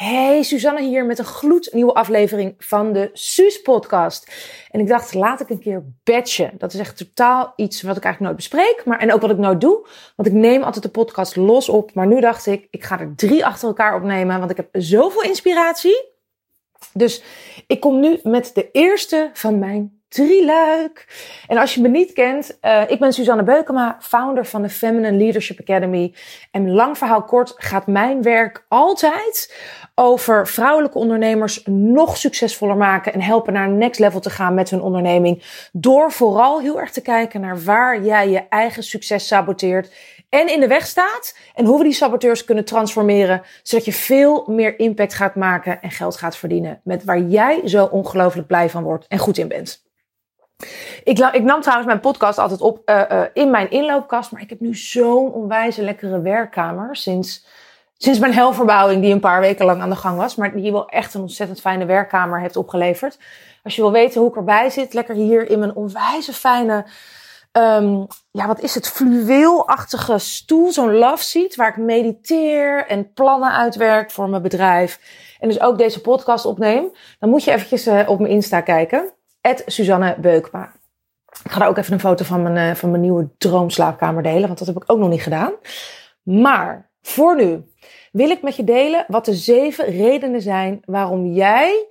Hey, Suzanne hier met een gloednieuwe aflevering van de Suus podcast. En ik dacht, laat ik een keer batchen. Dat is echt totaal iets wat ik eigenlijk nooit bespreek, maar en ook wat ik nooit doe. Want ik neem altijd de podcast los op, maar nu dacht ik, ik ga er drie achter elkaar opnemen, want ik heb zoveel inspiratie. Dus ik kom nu met de eerste van mijn drieluik. En als je me niet kent, uh, ik ben Suzanne Beukema, founder van de Feminine Leadership Academy. En lang verhaal kort gaat mijn werk altijd over vrouwelijke ondernemers nog succesvoller maken en helpen naar next level te gaan met hun onderneming. Door vooral heel erg te kijken naar waar jij je eigen succes saboteert en in de weg staat. En hoe we die saboteurs kunnen transformeren, zodat je veel meer impact gaat maken en geld gaat verdienen met waar jij zo ongelooflijk blij van wordt en goed in bent. Ik, ik, nam trouwens mijn podcast altijd op uh, uh, in mijn inloopkast. Maar ik heb nu zo'n onwijze lekkere werkkamer. Sinds, sinds mijn helverbouwing, die een paar weken lang aan de gang was. Maar die wel echt een ontzettend fijne werkkamer heeft opgeleverd. Als je wil weten hoe ik erbij zit, lekker hier in mijn onwijze fijne. Um, ja, wat is het? Fluweelachtige stoel. Zo'n love seat waar ik mediteer en plannen uitwerk voor mijn bedrijf. En dus ook deze podcast opneem. Dan moet je eventjes uh, op mijn Insta kijken. Suzanne Beukma. Ik ga daar ook even een foto van mijn, uh, van mijn nieuwe droomslaapkamer delen, want dat heb ik ook nog niet gedaan. Maar voor nu wil ik met je delen wat de zeven redenen zijn waarom jij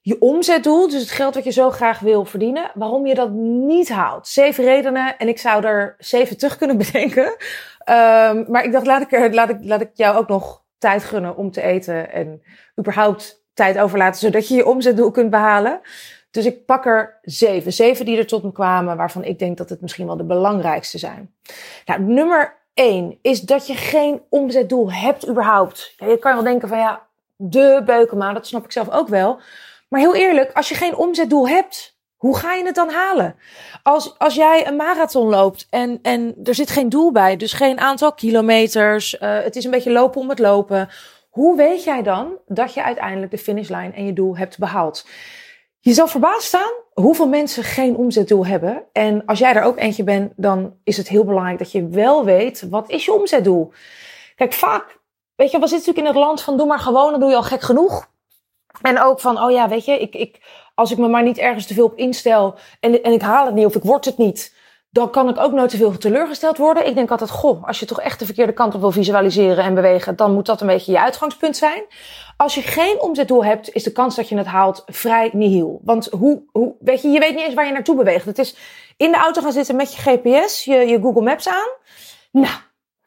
je omzetdoel, dus het geld wat je zo graag wil verdienen, waarom je dat niet haalt. Zeven redenen en ik zou er zeven terug kunnen bedenken. Um, maar ik dacht, laat ik, laat, ik, laat ik jou ook nog tijd gunnen om te eten en überhaupt tijd overlaten, zodat je je omzetdoel kunt behalen. Dus ik pak er zeven. Zeven die er tot me kwamen, waarvan ik denk dat het misschien wel de belangrijkste zijn. Nou, nummer één is dat je geen omzetdoel hebt überhaupt. Ja, je kan wel denken van ja, de beukema, dat snap ik zelf ook wel. Maar heel eerlijk, als je geen omzetdoel hebt, hoe ga je het dan halen? Als, als jij een marathon loopt en, en er zit geen doel bij, dus geen aantal kilometers, uh, het is een beetje lopen om het lopen. Hoe weet jij dan dat je uiteindelijk de finishlijn en je doel hebt behaald? Je zal verbaasd staan hoeveel mensen geen omzetdoel hebben. En als jij er ook eentje bent, dan is het heel belangrijk dat je wel weet, wat is je omzetdoel? Kijk, vaak, weet je, we zitten natuurlijk in het land van doe maar gewoon, dan doe je al gek genoeg. En ook van, oh ja, weet je, ik, ik, als ik me maar niet ergens te veel op instel en, en ik haal het niet of ik word het niet, dan kan ik ook nooit te veel teleurgesteld worden. Ik denk altijd, goh, als je toch echt de verkeerde kant op wil visualiseren en bewegen, dan moet dat een beetje je uitgangspunt zijn. Als je geen omzetdoel hebt, is de kans dat je het haalt vrij nihil. Want hoe, hoe, weet je, je weet niet eens waar je naartoe beweegt. Het is in de auto gaan zitten met je GPS, je, je Google Maps aan. Nou,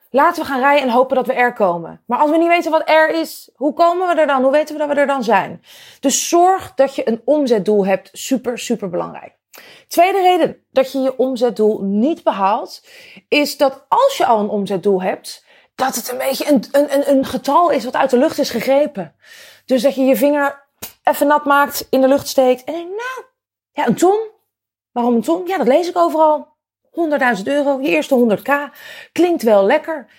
laten we gaan rijden en hopen dat we er komen. Maar als we niet weten wat er is, hoe komen we er dan? Hoe weten we dat we er dan zijn? Dus zorg dat je een omzetdoel hebt. Super, super belangrijk. Tweede reden dat je je omzetdoel niet behaalt, is dat als je al een omzetdoel hebt, dat het een beetje een, een, een getal is wat uit de lucht is gegrepen. Dus dat je je vinger even nat maakt, in de lucht steekt en denkt, nou, ja, een ton. Waarom een ton? Ja, dat lees ik overal. 100.000 euro, je eerste 100k. Klinkt wel lekker.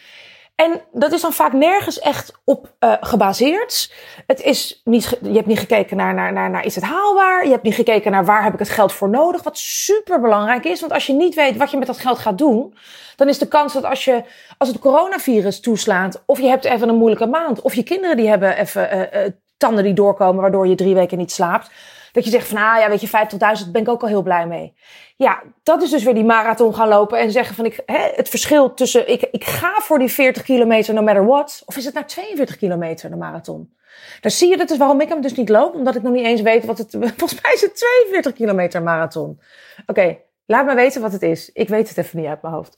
En dat is dan vaak nergens echt op uh, gebaseerd. Het is niet, je hebt niet gekeken naar, naar, naar, is het haalbaar? Je hebt niet gekeken naar waar heb ik het geld voor nodig? Wat super belangrijk is. Want als je niet weet wat je met dat geld gaat doen, dan is de kans dat als je, als het coronavirus toeslaat, of je hebt even een moeilijke maand, of je kinderen die hebben even uh, uh, tanden die doorkomen, waardoor je drie weken niet slaapt. Dat je zegt van, ah ja, weet je, 50.000 ben ik ook al heel blij mee. Ja, dat is dus weer die marathon gaan lopen en zeggen van, ik, hè, het verschil tussen, ik, ik ga voor die 40 kilometer no matter what. Of is het nou 42 kilometer de marathon? Daar zie je, dat is waarom ik hem dus niet loop. Omdat ik nog niet eens weet wat het, volgens mij is het 42 kilometer marathon. Oké, laat me weten wat het is. Ik weet het even niet uit mijn hoofd.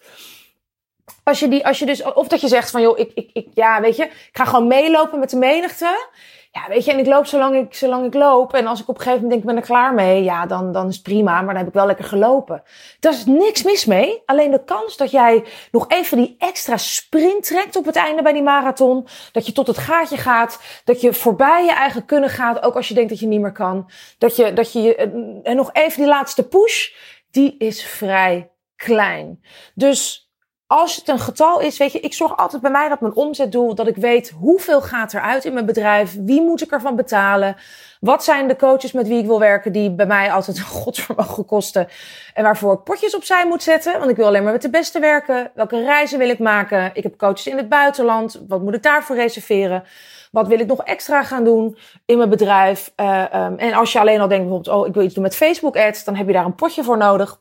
Als je die, als je dus, of dat je zegt van, joh, ik, ik, ik, ja, weet je, ik ga gewoon meelopen met de menigte. Ja, weet je, en ik loop zolang ik, zolang ik loop. En als ik op een gegeven moment denk, ik ben er klaar mee. Ja, dan, dan is het prima. Maar dan heb ik wel lekker gelopen. Daar is niks mis mee. Alleen de kans dat jij nog even die extra sprint trekt op het einde bij die marathon. Dat je tot het gaatje gaat. Dat je voorbij je eigen kunnen gaat. Ook als je denkt dat je niet meer kan. Dat je, dat je, en nog even die laatste push. Die is vrij klein. Dus als het een getal is, weet je, ik zorg altijd bij mij dat mijn omzetdoel, dat ik weet hoeveel gaat eruit in mijn bedrijf, wie moet ik ervan betalen, wat zijn de coaches met wie ik wil werken die bij mij altijd een godsvermogen kosten en waarvoor ik potjes opzij moet zetten, want ik wil alleen maar met de beste werken. Welke reizen wil ik maken? Ik heb coaches in het buitenland, wat moet ik daarvoor reserveren? Wat wil ik nog extra gaan doen in mijn bedrijf? Uh, um, en als je alleen al denkt bijvoorbeeld, oh, ik wil iets doen met Facebook ads, dan heb je daar een potje voor nodig.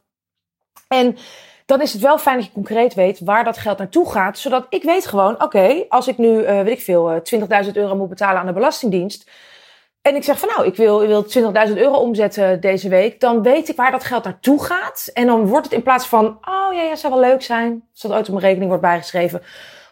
En dan is het wel fijn dat je concreet weet waar dat geld naartoe gaat. Zodat ik weet gewoon, oké, als ik nu, uh, weet ik veel, 20.000 euro moet betalen aan de Belastingdienst. En ik zeg van nou, ik wil, ik wil 20.000 euro omzetten deze week. Dan weet ik waar dat geld naartoe gaat. En dan wordt het in plaats van, oh ja, ja, zou wel leuk zijn. Als dat ooit op mijn rekening wordt bijgeschreven.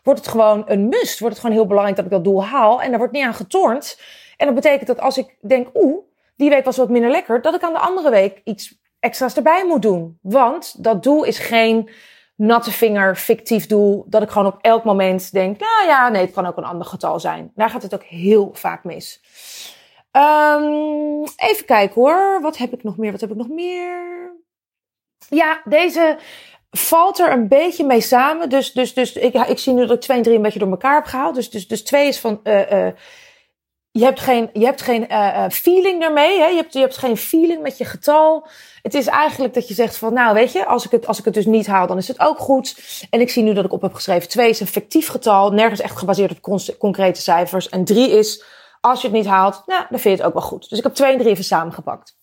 Wordt het gewoon een must. Wordt het gewoon heel belangrijk dat ik dat doel haal. En daar wordt niet aan getornd. En dat betekent dat als ik denk, oeh, die week was wat minder lekker. Dat ik aan de andere week iets extra's erbij moet doen. Want dat doel is geen natte vinger, fictief doel. Dat ik gewoon op elk moment denk, nou ja, nee, het kan ook een ander getal zijn. Daar gaat het ook heel vaak mis. Um, even kijken hoor. Wat heb ik nog meer? Wat heb ik nog meer? Ja, deze valt er een beetje mee samen. Dus, dus, dus ik, ik zie nu dat ik twee en drie een beetje door elkaar heb gehaald. Dus, dus, dus twee is van. Uh, je hebt geen, je hebt geen uh, feeling ermee. Hè? Je, hebt, je hebt geen feeling met je getal. Het is eigenlijk dat je zegt van, nou weet je, als ik, het, als ik het dus niet haal, dan is het ook goed. En ik zie nu dat ik op heb geschreven, twee is een fictief getal. Nergens echt gebaseerd op concrete cijfers. En drie is als je het niet haalt, nou, dan vind je het ook wel goed. Dus ik heb twee en drie even samengepakt.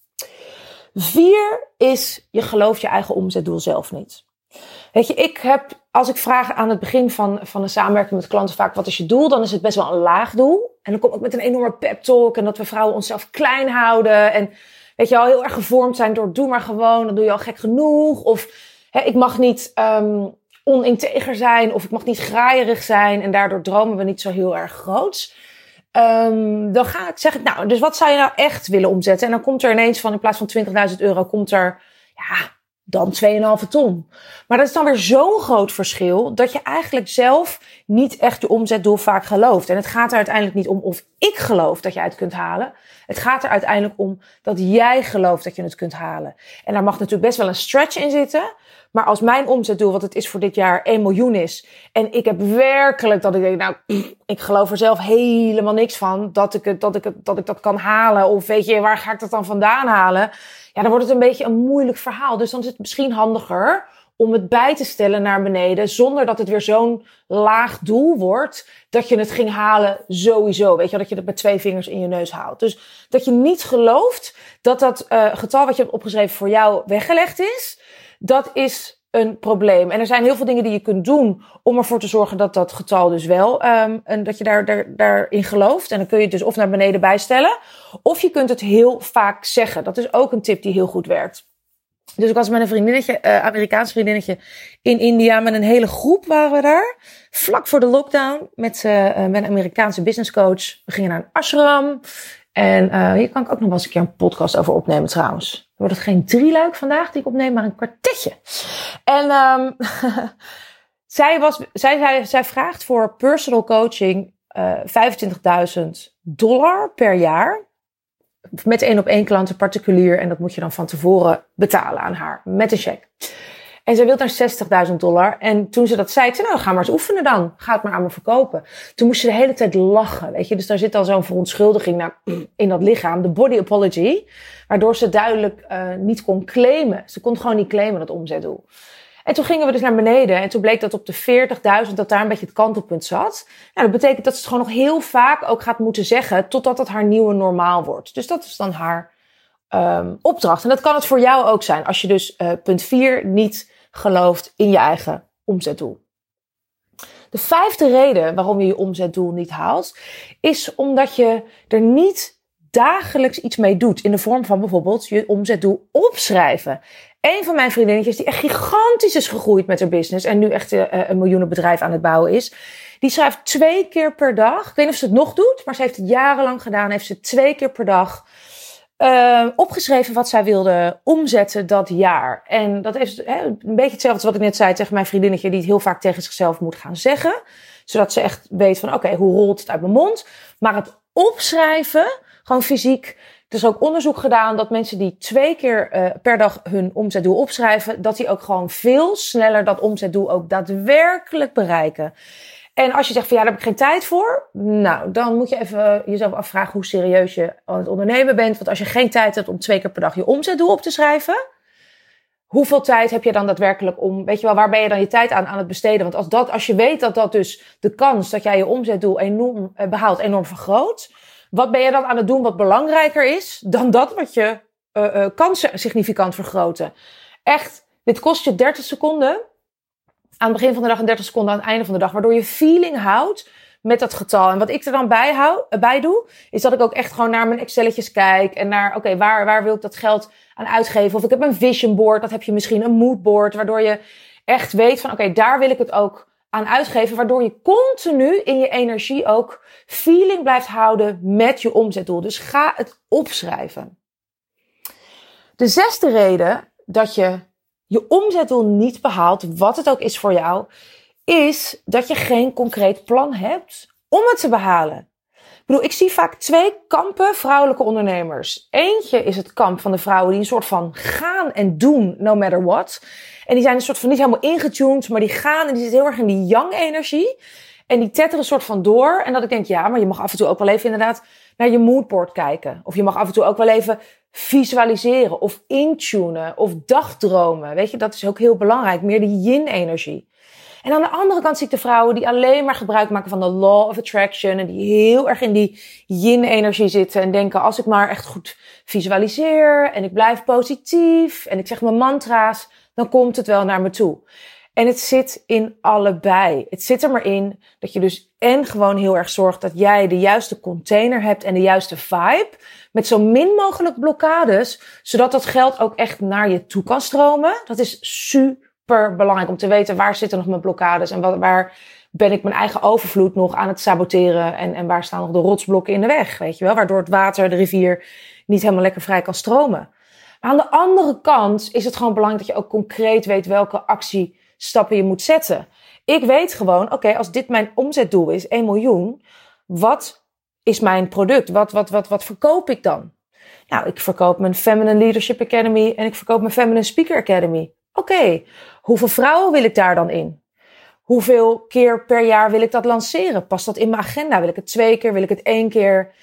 Vier is, je gelooft je eigen omzetdoel zelf niet. Weet je, ik heb, als ik vraag aan het begin van, van een samenwerking met klanten vaak, wat is je doel? Dan is het best wel een laag doel. En dan kom ik met een enorme pep talk en dat we vrouwen onszelf klein houden. En weet je al heel erg gevormd zijn door doe maar gewoon, dan doe je al gek genoeg. Of hè, ik mag niet um, oninteger zijn of ik mag niet graaierig zijn. En daardoor dromen we niet zo heel erg groots. Um, dan ga ik, zeg ik, nou, dus wat zou je nou echt willen omzetten? En dan komt er ineens van, in plaats van 20.000 euro, komt er, ja, dan 2,5 ton. Maar dat is dan weer zo'n groot verschil dat je eigenlijk zelf niet echt je omzetdoel vaak gelooft. En het gaat er uiteindelijk niet om of ik geloof dat jij het kunt halen. Het gaat er uiteindelijk om dat jij gelooft dat je het kunt halen. En daar mag natuurlijk best wel een stretch in zitten. Maar als mijn omzetdoel, wat het is voor dit jaar, 1 miljoen is. En ik heb werkelijk dat ik denk, nou, ik geloof er zelf helemaal niks van. Dat ik, het, dat, ik het, dat ik dat kan halen. Of weet je, waar ga ik dat dan vandaan halen? Ja, dan wordt het een beetje een moeilijk verhaal. Dus dan is het misschien handiger om het bij te stellen naar beneden. Zonder dat het weer zo'n laag doel wordt. Dat je het ging halen sowieso. Weet je, dat je het met twee vingers in je neus haalt. Dus dat je niet gelooft dat dat uh, getal wat je hebt opgeschreven voor jou weggelegd is. Dat is een probleem. En er zijn heel veel dingen die je kunt doen om ervoor te zorgen dat dat getal dus wel, um, en dat je daar, daar, daarin gelooft. En dan kun je het dus of naar beneden bijstellen, of je kunt het heel vaak zeggen. Dat is ook een tip die heel goed werkt. Dus ik was met een vriendinnetje, uh, Amerikaans vriendinnetje, in India met een hele groep waren we daar. Vlak voor de lockdown met, uh, met een Amerikaanse business coach. We gingen naar een ashram. En hier kan ik ook nog wel eens een keer een podcast over opnemen trouwens. Wordt het geen drieluik vandaag die ik opneem, maar een kwartetje. En um, zij, was, zij, zij, zij vraagt voor personal coaching uh, 25.000 dollar per jaar. Met één op één klanten particulier. En dat moet je dan van tevoren betalen aan haar. Met een check. En zij wil naar 60.000 dollar. En toen ze dat zei, ik zei, nou, ga maar eens oefenen dan. Ga het maar aan me verkopen. Toen moest ze de hele tijd lachen, weet je. Dus daar zit al zo'n verontschuldiging naar, in dat lichaam. De body apology. Waardoor ze duidelijk uh, niet kon claimen. Ze kon gewoon niet claimen dat omzetdoel. En toen gingen we dus naar beneden. En toen bleek dat op de 40.000 dat daar een beetje het kantelpunt zat. Nou, dat betekent dat ze het gewoon nog heel vaak ook gaat moeten zeggen. Totdat het haar nieuwe normaal wordt. Dus dat is dan haar um, opdracht. En dat kan het voor jou ook zijn. Als je dus uh, punt 4 niet gelooft in je eigen omzetdoel. De vijfde reden waarom je je omzetdoel niet haalt, is omdat je er niet dagelijks iets mee doet. In de vorm van bijvoorbeeld je omzetdoel opschrijven. Een van mijn vriendinnetjes, die echt gigantisch is gegroeid met haar business en nu echt uh, een miljoenenbedrijf aan het bouwen is, die schrijft twee keer per dag. Ik weet niet of ze het nog doet, maar ze heeft het jarenlang gedaan. Heeft ze twee keer per dag uh, opgeschreven wat zij wilde omzetten dat jaar. En dat is hè, een beetje hetzelfde als wat ik net zei tegen mijn vriendinnetje, die het heel vaak tegen zichzelf moet gaan zeggen. Zodat ze echt weet van, oké, hoe rolt het uit mijn mond? Maar het opschrijven, gewoon fysiek. Er is ook onderzoek gedaan dat mensen die twee keer uh, per dag hun omzetdoel opschrijven, dat die ook gewoon veel sneller dat omzetdoel ook daadwerkelijk bereiken. En als je zegt van ja, daar heb ik geen tijd voor. Nou, dan moet je even jezelf afvragen hoe serieus je aan het ondernemen bent. Want als je geen tijd hebt om twee keer per dag je omzetdoel op te schrijven. hoeveel tijd heb je dan daadwerkelijk om, weet je wel, waar ben je dan je tijd aan, aan het besteden? Want als, dat, als je weet dat dat dus de kans dat jij je omzetdoel enorm uh, behaalt, enorm vergroot, wat ben je dan aan het doen wat belangrijker is dan dat wat je uh, kansen significant vergroten? Echt, dit kost je 30 seconden aan het begin van de dag en 30 seconden aan het einde van de dag, waardoor je feeling houdt met dat getal. En wat ik er dan bij, hou, bij doe, is dat ik ook echt gewoon naar mijn Excelletjes kijk en naar, oké, waar, waar wil ik dat geld aan uitgeven? Of ik heb een vision board, dat heb je misschien een mood board, waardoor je echt weet van, oké, daar wil ik het ook aan uitgeven, waardoor je continu in je energie ook feeling blijft houden met je omzetdoel. Dus ga het opschrijven. De zesde reden dat je je omzetdoel niet behaalt, wat het ook is voor jou, is dat je geen concreet plan hebt om het te behalen. Ik bedoel, ik zie vaak twee kampen vrouwelijke ondernemers. Eentje is het kamp van de vrouwen die een soort van gaan en doen, no matter what. En die zijn een soort van niet helemaal ingetuned, maar die gaan en die zitten heel erg in die young energie. En die tetteren een soort van door. En dat ik denk, ja, maar je mag af en toe ook wel even inderdaad naar je moodboard kijken. Of je mag af en toe ook wel even visualiseren of intunen of dagdromen. Weet je, dat is ook heel belangrijk. Meer die yin-energie. En aan de andere kant zie ik de vrouwen die alleen maar gebruik maken van de law of attraction. En die heel erg in die yin-energie zitten. En denken, als ik maar echt goed visualiseer en ik blijf positief en ik zeg mijn mantra's, dan komt het wel naar me toe. En het zit in allebei. Het zit er maar in dat je dus en gewoon heel erg zorgt dat jij de juiste container hebt en de juiste vibe. Met zo min mogelijk blokkades, zodat dat geld ook echt naar je toe kan stromen. Dat is super belangrijk om te weten waar zitten nog mijn blokkades en wat, waar ben ik mijn eigen overvloed nog aan het saboteren en, en waar staan nog de rotsblokken in de weg, weet je wel, waardoor het water, de rivier niet helemaal lekker vrij kan stromen. Maar aan de andere kant is het gewoon belangrijk dat je ook concreet weet welke actiestappen je moet zetten. Ik weet gewoon, oké, als dit mijn omzetdoel is, 1 miljoen, wat is mijn product? Wat, wat, wat, wat verkoop ik dan? Nou, ik verkoop mijn Feminine Leadership Academy en ik verkoop mijn Feminine Speaker Academy. Oké, hoeveel vrouwen wil ik daar dan in? Hoeveel keer per jaar wil ik dat lanceren? Past dat in mijn agenda? Wil ik het twee keer? Wil ik het één keer?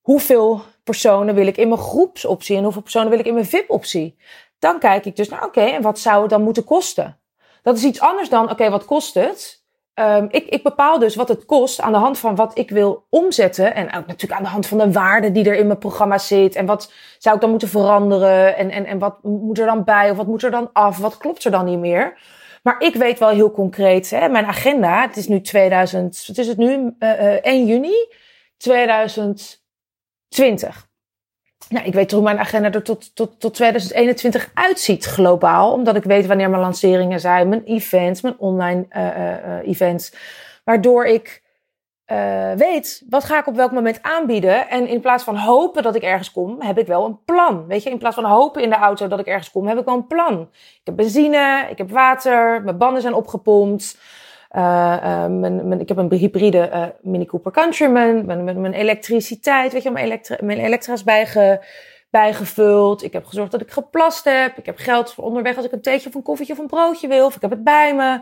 Hoeveel personen wil ik in mijn groepsoptie en hoeveel personen wil ik in mijn VIP-optie? Dan kijk ik dus naar, oké, en wat zou het dan moeten kosten? Dat is iets anders dan, oké, wat kost het? Um, ik, ik bepaal dus wat het kost aan de hand van wat ik wil omzetten. En ook natuurlijk aan de hand van de waarde die er in mijn programma zit. En wat zou ik dan moeten veranderen? En, en, en wat moet er dan bij? Of wat moet er dan af? Wat klopt er dan niet meer? Maar ik weet wel heel concreet, hè, mijn agenda, het is nu 2000, wat is het nu? Uh, uh, 1 juni 2020. Nou, ik weet hoe mijn agenda er tot, tot, tot 2021 uitziet globaal. Omdat ik weet wanneer mijn lanceringen zijn, mijn events, mijn online uh, uh, events. Waardoor ik weet wat ga ik op welk moment aanbieden. En in plaats van hopen dat ik ergens kom, heb ik wel een plan. Weet je, in plaats van hopen in de auto dat ik ergens kom, heb ik wel een plan. Ik heb benzine, ik heb water, mijn banden zijn opgepompt. Uh, uh, mijn, mijn, ik heb een hybride uh, Mini Cooper Countryman. Mijn, mijn, mijn elektriciteit, weet je, mijn, elektri mijn elektra's bijge, bijgevuld. Ik heb gezorgd dat ik geplast heb. Ik heb geld voor onderweg als ik een theetje of een koffietje of een broodje wil. Of ik heb het bij me.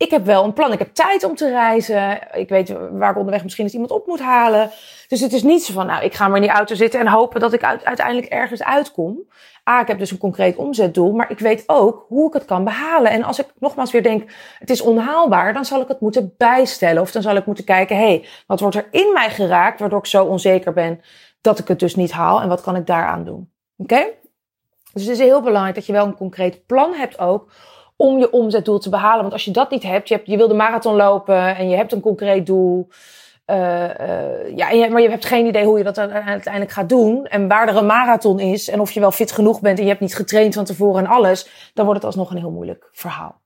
Ik heb wel een plan. Ik heb tijd om te reizen. Ik weet waar ik onderweg misschien eens iemand op moet halen. Dus het is niet zo van, nou, ik ga maar in die auto zitten en hopen dat ik uiteindelijk ergens uitkom. Ah, ik heb dus een concreet omzetdoel, maar ik weet ook hoe ik het kan behalen. En als ik nogmaals weer denk, het is onhaalbaar, dan zal ik het moeten bijstellen. Of dan zal ik moeten kijken, hé, hey, wat wordt er in mij geraakt, waardoor ik zo onzeker ben dat ik het dus niet haal. En wat kan ik daaraan doen? Oké? Dus het is heel belangrijk dat je wel een concreet plan hebt ook om je omzetdoel te behalen. Want als je dat niet hebt, je, hebt, je wil de marathon lopen en je hebt een concreet doel. Uh, uh, ja, maar je hebt geen idee hoe je dat uiteindelijk gaat doen. En waar er een marathon is en of je wel fit genoeg bent en je hebt niet getraind van tevoren en alles, dan wordt het alsnog een heel moeilijk verhaal.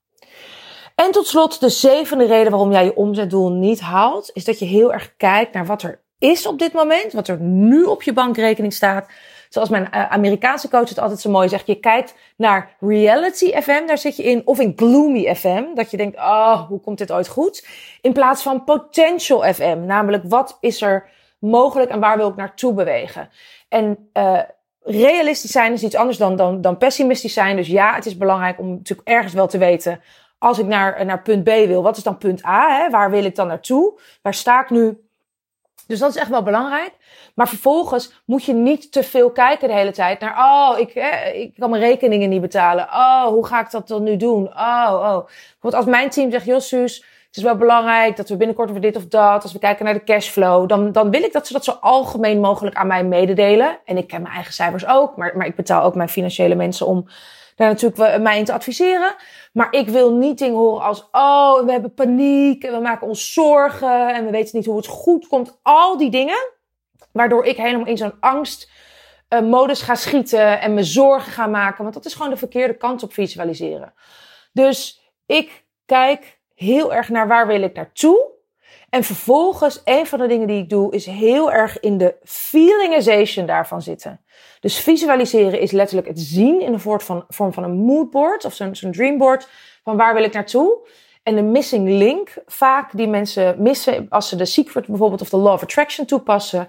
En tot slot, de zevende reden waarom jij je omzetdoel niet haalt, is dat je heel erg kijkt naar wat er is op dit moment, wat er nu op je bankrekening staat, zoals mijn uh, Amerikaanse coach het altijd zo mooi zegt, je kijkt naar reality FM, daar zit je in, of in gloomy FM, dat je denkt, oh, hoe komt dit ooit goed? In plaats van potential FM, namelijk wat is er mogelijk en waar wil ik naartoe bewegen? En uh, realistisch zijn is iets anders dan, dan, dan pessimistisch zijn. Dus ja, het is belangrijk om natuurlijk ergens wel te weten, als ik naar, naar punt B wil, wat is dan punt A? Hè? Waar wil ik dan naartoe? Waar sta ik nu? Dus dat is echt wel belangrijk. Maar vervolgens moet je niet te veel kijken de hele tijd naar, oh, ik, eh, ik kan mijn rekeningen niet betalen. Oh, hoe ga ik dat dan nu doen? Oh, oh. Want als mijn team zegt, Jossus, het is wel belangrijk dat we binnenkort over dit of dat, als we kijken naar de cashflow, dan, dan wil ik dat ze dat zo algemeen mogelijk aan mij mededelen. En ik ken mijn eigen cijfers ook, maar, maar ik betaal ook mijn financiële mensen om daar natuurlijk mij in te adviseren. Maar ik wil niet dingen horen als, oh, we hebben paniek en we maken ons zorgen en we weten niet hoe het goed komt. Al die dingen, waardoor ik helemaal in zo'n angst uh, modus ga schieten en me zorgen ga maken. Want dat is gewoon de verkeerde kant op visualiseren. Dus ik kijk heel erg naar waar wil ik naartoe. En vervolgens, een van de dingen die ik doe, is heel erg in de feelingization daarvan zitten. Dus visualiseren is letterlijk het zien in de vorm van een moodboard of zo'n dreamboard. Van waar wil ik naartoe? En de missing link, vaak die mensen missen als ze de secret bijvoorbeeld of de law of attraction toepassen,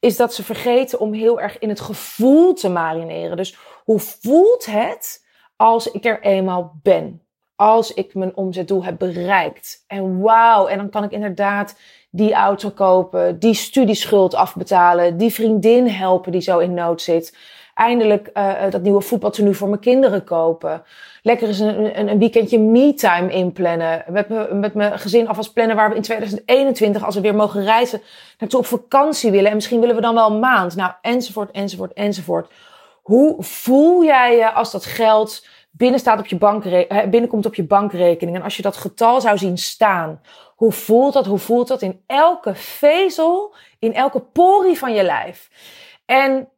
is dat ze vergeten om heel erg in het gevoel te marineren. Dus hoe voelt het als ik er eenmaal ben? Als ik mijn omzetdoel heb bereikt. En wauw, en dan kan ik inderdaad die auto kopen, die studieschuld afbetalen, die vriendin helpen die zo in nood zit. Eindelijk uh, dat nieuwe voetbaltenu voor mijn kinderen kopen. Lekker eens een, een, een weekendje me-time inplannen. Met, me, met mijn gezin alvast plannen waar we in 2021, als we weer mogen reizen, naartoe op vakantie willen. En misschien willen we dan wel een maand. Nou, enzovoort, enzovoort, enzovoort. Hoe voel jij je als dat geld binnen staat op je bankre binnenkomt op je bankrekening. En als je dat getal zou zien staan, hoe voelt dat? Hoe voelt dat in elke vezel, in elke porie van je lijf? En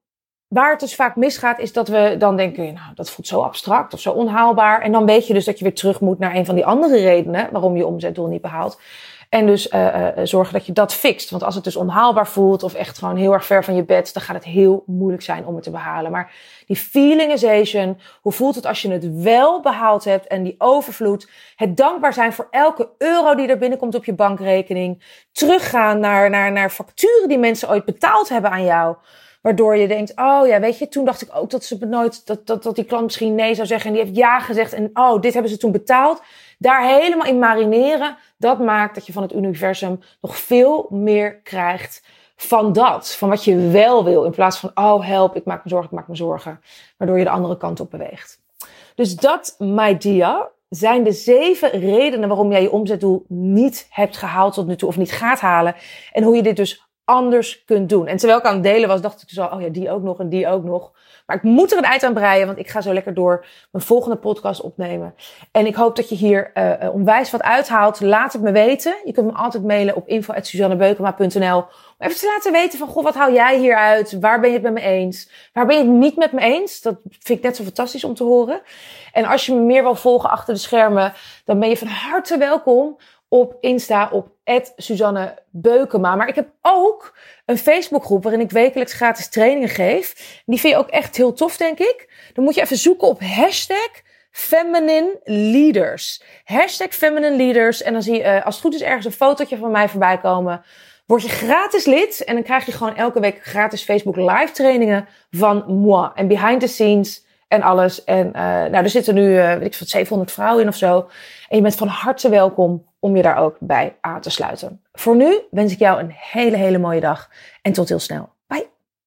waar het dus vaak misgaat, is dat we dan denken, nou, dat voelt zo abstract of zo onhaalbaar. En dan weet je dus dat je weer terug moet naar een van die andere redenen waarom je omzetdoel niet behaalt. En dus uh, zorgen dat je dat fixt. Want als het dus onhaalbaar voelt of echt gewoon heel erg ver van je bed, dan gaat het heel moeilijk zijn om het te behalen. Maar die feelingization, hoe voelt het als je het wel behaald hebt en die overvloed, het dankbaar zijn voor elke euro die er binnenkomt op je bankrekening, teruggaan naar, naar, naar facturen die mensen ooit betaald hebben aan jou. Waardoor je denkt, oh ja, weet je, toen dacht ik ook dat ze nooit, dat, dat, dat die klant misschien nee zou zeggen. En die heeft ja gezegd. En oh, dit hebben ze toen betaald. Daar helemaal in marineren. Dat maakt dat je van het universum nog veel meer krijgt van dat. Van wat je wel wil. In plaats van, oh help, ik maak me zorgen, ik maak me zorgen. Waardoor je de andere kant op beweegt. Dus dat, my dear, zijn de zeven redenen waarom jij je omzetdoel niet hebt gehaald tot nu toe. Of niet gaat halen. En hoe je dit dus anders kunt doen. En terwijl ik aan het delen was, dacht ik zo, oh ja, die ook nog en die ook nog. Maar ik moet er een eind aan breien, want ik ga zo lekker door mijn volgende podcast opnemen. En ik hoop dat je hier uh, onwijs wat uithaalt. Laat het me weten. Je kunt me altijd mailen op info.suzannebeukema.nl om even te laten weten van, goh, wat hou jij hier uit? Waar ben je het met me eens? Waar ben je het niet met me eens? Dat vind ik net zo fantastisch om te horen. En als je me meer wil volgen achter de schermen, dan ben je van harte welkom op Insta op Suzanne Beukema. Maar ik heb ook een Facebookgroep waarin ik wekelijks gratis trainingen geef. Die vind je ook echt heel tof, denk ik. Dan moet je even zoeken op hashtag Feminine Leaders. Hashtag Feminine Leaders. En dan zie je uh, als het goed is ergens een fotootje van mij voorbij komen. Word je gratis lid en dan krijg je gewoon elke week gratis Facebook live trainingen van moi. En behind the scenes en alles. En uh, nou, er zitten nu, uh, weet ik wat, 700 vrouwen in of zo. En je bent van harte welkom om je daar ook bij aan te sluiten. Voor nu wens ik jou een hele, hele mooie dag en tot heel snel.